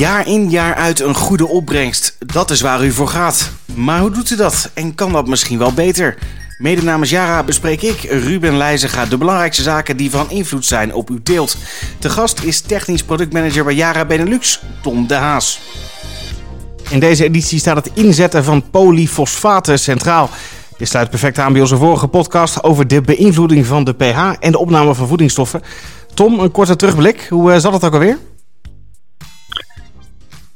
Jaar in jaar uit een goede opbrengst. Dat is waar u voor gaat. Maar hoe doet u dat? En kan dat misschien wel beter? Mede namens Jara bespreek ik, Ruben Leijzenga, de belangrijkste zaken die van invloed zijn op uw teelt. De gast is technisch productmanager bij Jara Benelux, Tom de Haas. In deze editie staat het inzetten van polyfosfaten centraal. Dit sluit perfect aan bij onze vorige podcast over de beïnvloeding van de pH en de opname van voedingsstoffen. Tom, een korte terugblik. Hoe zat het ook alweer?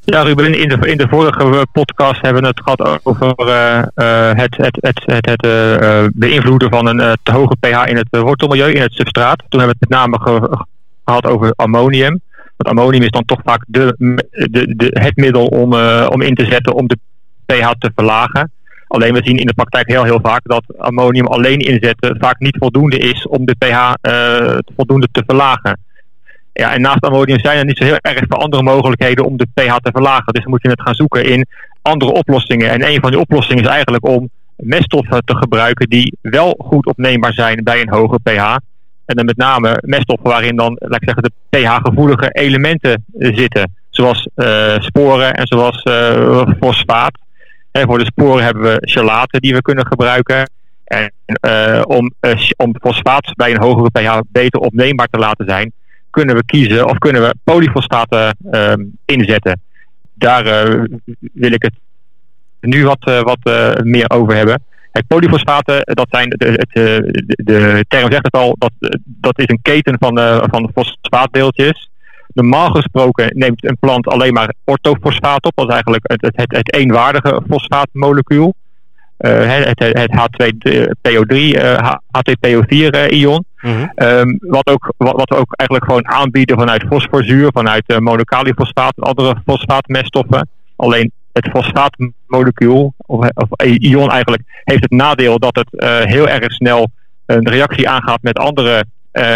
Ja, Ruben, in de, in de vorige podcast hebben we het gehad over uh, het, het, het, het, het uh, beïnvloeden van een te hoge pH in het wortelmilieu, in het substraat. Toen hebben we het met name ge, gehad over ammonium. Want ammonium is dan toch vaak de, de, de, het middel om, om in te zetten om de pH te verlagen. Alleen we zien in de praktijk heel, heel vaak dat ammonium alleen inzetten vaak niet voldoende is om de pH voldoende te verlagen. Ja, en naast ammonium zijn er niet zo heel erg veel andere mogelijkheden om de pH te verlagen. Dus dan moet je het gaan zoeken in andere oplossingen. En een van die oplossingen is eigenlijk om meststoffen te gebruiken die wel goed opneembaar zijn bij een hoge pH. En dan met name meststoffen waarin dan, laat ik zeggen, de pH-gevoelige elementen zitten. Zoals uh, sporen en zoals uh, fosfaat. En voor de sporen hebben we chalaten die we kunnen gebruiken. En uh, om, om fosfaat bij een hogere pH beter opneembaar te laten zijn, kunnen we kiezen of kunnen we polyfosfaten uh, inzetten. Daar uh, wil ik het nu wat, uh, wat uh, meer over hebben. Het polyfosfaten, dat zijn de, het, de, term zegt het al, dat, dat is een keten van, van fosfaatdeeltjes. Normaal gesproken neemt een plant alleen maar orthofosfaat op, dat is eigenlijk het, het, het, het eenwaardige fosfaatmolecuul. Uh, het, het H2PO3, uh, HTPO4-ion. Mm -hmm. wat, ook, wat, wat, we ook eigenlijk gewoon aanbieden vanuit fosforzuur, vanuit uh, en andere fosfaatmeststoffen. Alleen het fosfaatmolecuul, of, of, ion eigenlijk, heeft het nadeel dat het uh, heel erg snel een reactie aangaat met andere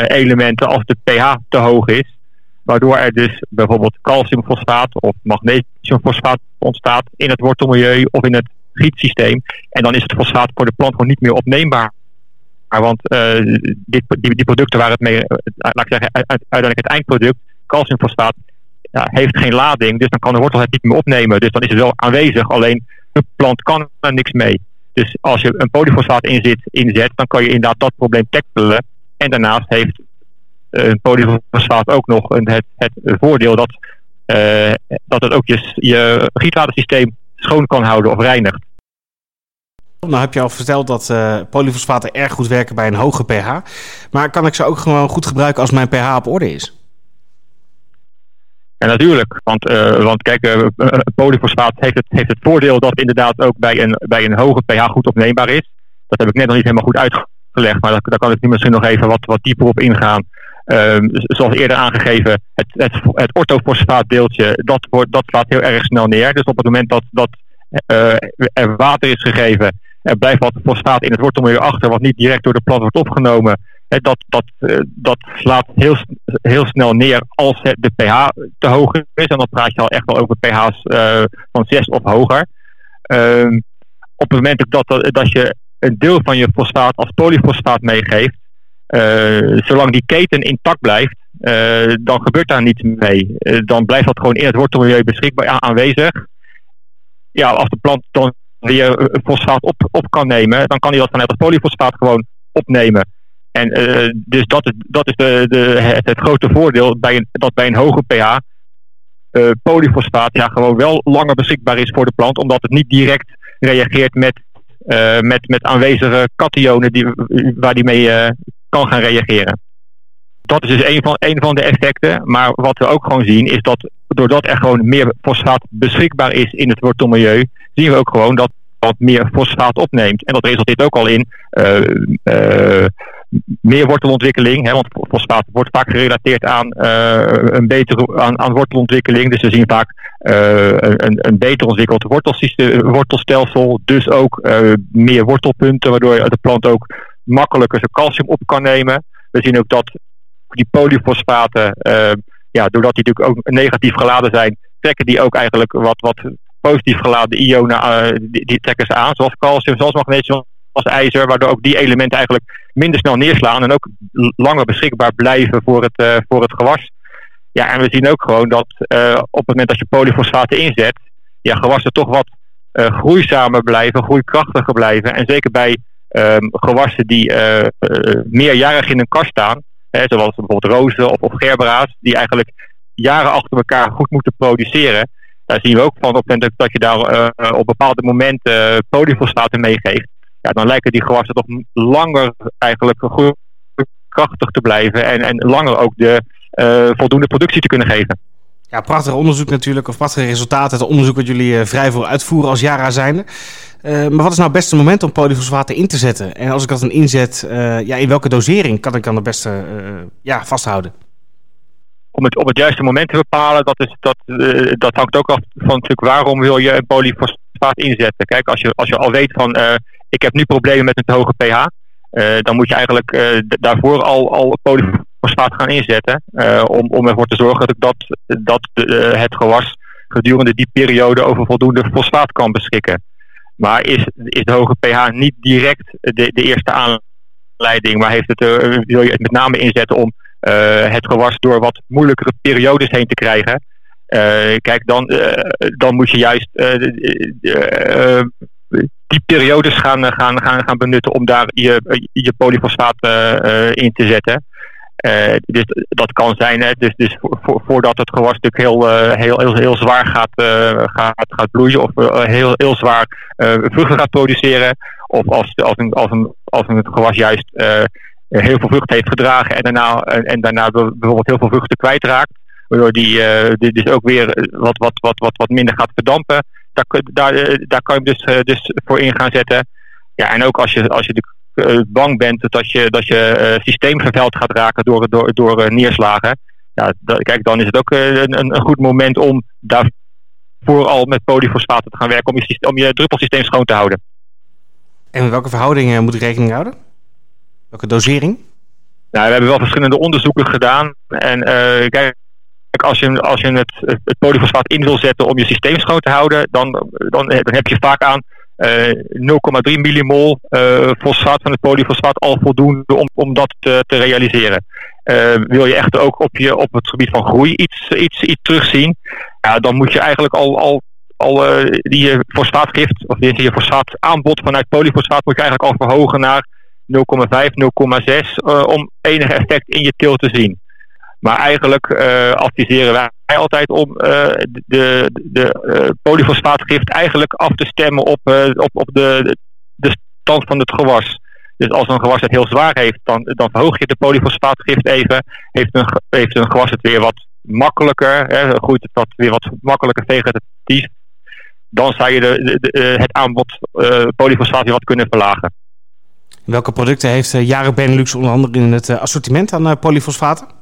elementen als de pH te hoog is. Waardoor er dus bijvoorbeeld calciumfosfaat of magnesiumfosfaat ontstaat in het wortelmilieu of in het gietsysteem. En dan is het fosfaat voor de plant gewoon niet meer opneembaar. Want uh, dit, die, die, producten waar het mee, uh, laat ik zeggen, uiteindelijk het eindproduct, calciumfosfaat, ja, heeft geen lading. Dus dan kan de wortel het niet meer opnemen. Dus dan is het wel aanwezig, alleen de plant kan er niks mee. Dus als je een polyfosfaat inzet, inzet dan kan je inderdaad dat probleem tackelen. En daarnaast heeft een polyfosfaat ook nog het, het voordeel dat, dat het ook je, je gietwatersysteem schoon kan houden of reinigt. Nou heb je al verteld dat uh, polyfosfaten erg goed werken bij een hoge pH. Maar kan ik ze ook gewoon goed gebruiken als mijn pH op orde is? Ja, natuurlijk. Want, uh, want kijk, uh, polyfosfaat heeft het, heeft het voordeel dat het inderdaad ook bij een, bij een hoge pH goed opneembaar is. Dat heb ik net nog niet helemaal goed uitgelegd, maar daar, kan ik nu misschien nog even wat, wat dieper op ingaan. Um, zoals eerder aangegeven, het, het, het orthofosfaatdeeltje, dat, wordt, dat slaat heel erg snel neer. Dus op het moment dat, dat er water is gegeven, er blijft wat fosfaat in het wortelmilieu achter, wat niet direct door de plant wordt opgenomen. dat, dat, uh, dat slaat heel, heel snel neer als de pH te hoog is. En dan praat je al echt wel over pH's uh, van 6 of hoger. Um, op het moment dat, dat je een deel van je fosfaat als polyfosfaat meegeeft, zolang die keten intact blijft, dan gebeurt daar niets mee. Dan blijft dat gewoon in het wortelmilieu beschikbaar aanwezig. Ja, als de plant dan weer fosfaat op, op kan nemen, dan kan hij dat vanuit het polyfosfaat gewoon opnemen. En dus dat is, dat is de, de, het, grote voordeel bij een, dat bij een hoge pH polyfosfaat ja, gewoon wel langer beschikbaar is voor de plant, omdat het niet direct reageert met, met, met aanwezige kationen die, waar die mee kan gaan reageren. Dat is dus een van, een van de effecten. Maar wat we ook gewoon zien is dat doordat er gewoon meer fosfaat beschikbaar is in het wortelmilieu, zien we ook gewoon dat wat meer fosfaat opneemt. En dat resulteert ook al in uh, uh, meer wortelontwikkeling. Hè, want fosfaat wordt vaak gerelateerd aan, uh, een betere, aan, aan wortelontwikkeling. Dus we zien vaak een, een beter ontwikkeld wortelstelsel. Dus ook meer wortelpunten, waardoor de plant ook makkelijker zijn calcium op kan nemen. We zien ook dat die polyfosfaten, ja, doordat die natuurlijk ook negatief geladen zijn, trekken die ook eigenlijk wat, wat positief geladen ionen, uh, die, die, trekken ze aan, zoals calcium, zoals magnesium, zoals ijzer, waardoor ook die elementen eigenlijk minder snel neerslaan en ook langer beschikbaar blijven voor het, uh, voor het gewas. Ja, en we zien ook gewoon dat op het moment dat je polyfosfaten inzet, ja, gewassen toch wat groeizamer blijven, groeikrachtiger blijven. En zeker bij um, gewassen die meerjarig in een kast staan, hè, zoals bijvoorbeeld rozen of, gerbera's, die eigenlijk jaren achter elkaar goed moeten produceren. Daar zien we ook van op het moment dat je daar op bepaalde momenten polyfosfaten meegeeft ja, dan lijken die gewassen toch langer eigenlijk goed krachtig te blijven en, en langer ook de uh, voldoende productie te kunnen geven. Ja, prachtig onderzoek natuurlijk, of prachtige resultaten. Het onderzoek wat jullie uh, vrij voor uitvoeren als Jara zijnde. Uh, maar wat is nou het beste moment om polyfosfaten in te zetten? En als ik dat dan inzet, ja, in welke dosering kan ik dan het beste ja, vasthouden? Om het, op het juiste moment te bepalen, dat, is, dat, dat hangt ook af van natuurlijk waarom wil je polyfosfaat inzetten. Kijk, als je, als je al weet van ik heb nu problemen met een hoge pH. Uh, dan moet je eigenlijk uh, daarvoor al, al polyfosfaat gaan inzetten. Uh, om, om ervoor te zorgen dat, dat het gewas gedurende die periode over voldoende fosfaat kan beschikken. Maar is, is de hoge pH niet direct de, de eerste aanleiding, maar heeft het, wil je het met name inzetten om het gewas door wat moeilijkere periodes heen te krijgen? kijk, dan, dan moet je juist die periodes gaan, eh, gaan, gaan, gaan benutten om daar je, je polyfosfaat in te zetten. Uh, dus dat kan zijn, hè, dus, dus voordat het gewas natuurlijk heel, uh, heel, heel, heel zwaar gaat, uh, gaat, gaat bloeien of heel, heel zwaar vruchten gaat produceren. Of als, als, een, als, een, als een gewas juist heel veel vruchten heeft gedragen en daarna, en, en daarna bijvoorbeeld heel veel vruchten kwijtraakt. Waardoor die, die dus ook weer wat, wat, wat, wat, wat minder gaat verdampen daar, daar, eh, daar kan je dus, eh, dus voor in gaan zetten. Ja, en ook als je, als je eh, bang bent dat je, dat je systeem vervuild gaat raken door, door, door neerslagen. Ja, kijk, dan is het ook een, een goed moment om daarvoor al met polyfosfaten te gaan werken om je, om je druppelsysteem schoon te houden. En met welke verhoudingen moet ik rekening houden? Welke dosering? Nou, we hebben wel verschillende onderzoeken gedaan. En uh, kijk, als je, als je het, het polyfosfaat in wil zetten om je systeem schoon te houden, dan, dan, dan heb je vaak aan eh, 0,3 millimol uh, fosfaat van het polyfosfaat al voldoende om, om dat te, te realiseren. Uh, wil je echt ook op, je, op het gebied van groei iets, iets, iets terugzien, ja, dan moet je eigenlijk al, al, al die fosfaatgift, of die, je fosfaataanbod vanuit polyfosfaat, moet je eigenlijk al verhogen naar 0,5, 0,6 om enig effect in je til te zien. Maar eigenlijk uh, adviseren wij altijd om uh, de, de uh, polyfosfaatgift eigenlijk af te stemmen op, op, op de, de stand van het gewas. Dus als een gewas het heel zwaar heeft, dan, dan verhoog je de polyfosfaatgift even. Heeft een, heeft een gewas het weer wat makkelijker, hè, groeit het wat, weer wat makkelijker vegetatief. Dan zou je de, de, het aanbod polyfosfaat weer wat kunnen verlagen. Welke producten heeft Jaren Benelux onder andere in het assortiment aan polyfosfaten?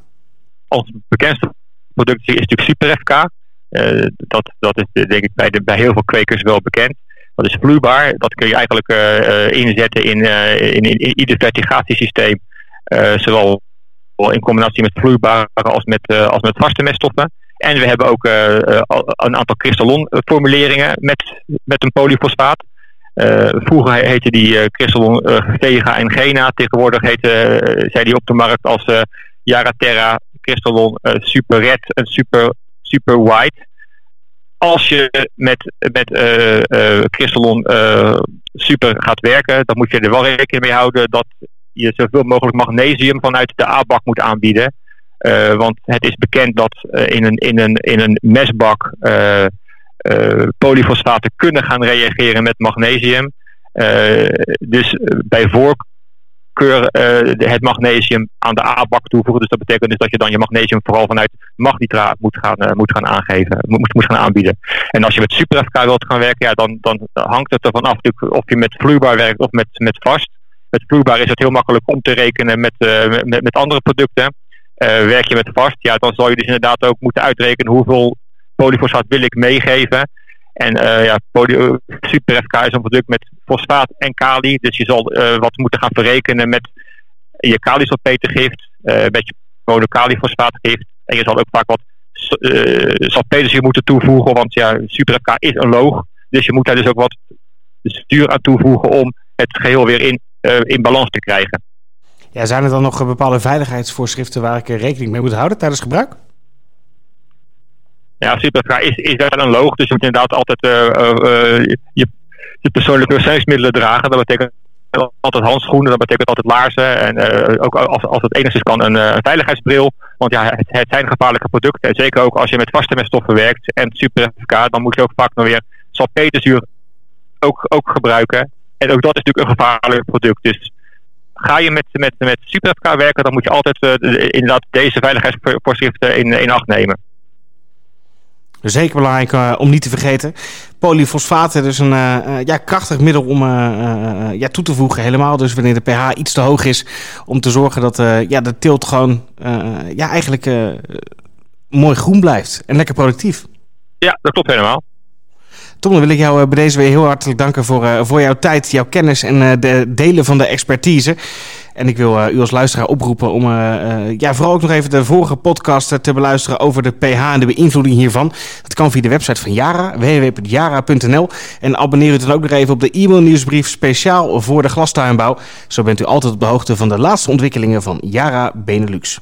Ons bekendste product is natuurlijk Super FK. Uh, dat, dat is denk ik bij, de, bij heel veel kwekers wel bekend. Dat is vloeibaar. Dat kun je eigenlijk uh, inzetten in, in, in, ieder vertigatiesysteem. zowel in combinatie met vloeibare als met, als met vaste meststoffen. En we hebben ook een aantal kristalonformuleringen met, met een polyfosfaat. vroeger heette die kristalon Vega en Gena. Tegenwoordig heette, zijn die op de markt als Yaraterra, Crystalon, uh, Super Red en Super, super White. Als je met, met uh, uh, Crystalon Super gaat werken, dan moet je er wel rekening mee houden dat je zoveel mogelijk magnesium vanuit de A-bak moet aanbieden. want het is bekend dat in, een, in, een, in een mesbak polyfosfaten kunnen gaan reageren met magnesium. dus bij voorkeur keur uh, het magnesium aan de A-bak toevoegen. Dus dat betekent dus dat je dan je magnesium vooral vanuit magnitraat moet gaan, uh, moet gaan aangeven, moet, moet gaan aanbieden. En als je met super FK wilt gaan werken, ja, dan, dan hangt het ervan af of je met vloeibaar werkt of met, met vast. Met vloeibaar is het heel makkelijk om te rekenen met, uh, met, met andere producten. werk je met vast, ja, dan zal je dus inderdaad ook moeten uitrekenen hoeveel polyfosfaat wil ik meegeven. En uh, ja, Super FK is een product met fosfaat en kali. Dus je zal uh, wat moeten gaan verrekenen met je kalisalpetergift, uh, met je monokaliefosfaatgift. En je zal ook vaak wat salpeterzuur moeten toevoegen, want ja, Super FK is een loog. Dus je moet daar dus ook wat zuur aan toevoegen om het geheel weer in, in balans te krijgen. Ja, zijn er dan nog bepaalde veiligheidsvoorschriften waar ik rekening mee moet houden tijdens gebruik? Ja, super is, is wel een loog, dus je moet inderdaad altijd je, je persoonlijke beschermingsmiddelen dragen. Dat betekent altijd handschoenen, dat betekent altijd laarzen. En ook als, als het enigszins kan, een, veiligheidsbril. Want ja, het, zijn gevaarlijke producten. En zeker ook als je met vaste meststoffen werkt en super FK, dan moet je ook vaak nog weer salpeterzuur ook, ook gebruiken. En ook dat is natuurlijk een gevaarlijk product. Dus ga je met, met, met werken, dan moet je altijd uh, inderdaad deze veiligheidsvoorschriften in, in acht nemen. Zeker belangrijk uh, om niet te vergeten. Polyfosfaten, dus een uh, ja, krachtig middel om uh, ja, toe te voegen. Helemaal dus wanneer de pH iets te hoog is. Om te zorgen dat ja, de teelt gewoon ja, eigenlijk mooi groen blijft. En lekker productief. Ja, dat klopt helemaal. Tom, dan wil ik jou bij deze weer heel hartelijk danken voor, voor jouw tijd, jouw kennis en de delen van de expertise. En ik wil uh, u als luisteraar oproepen om uh, uh, ja, vooral ook nog even de vorige podcast te beluisteren over de pH en de beïnvloeding hiervan. Dat kan via de website van Yara, www.yara.nl. En abonneer u dan ook nog even op de e-mail nieuwsbrief speciaal voor de glastuinbouw. Zo bent u altijd op de hoogte van de laatste ontwikkelingen van Yara Benelux.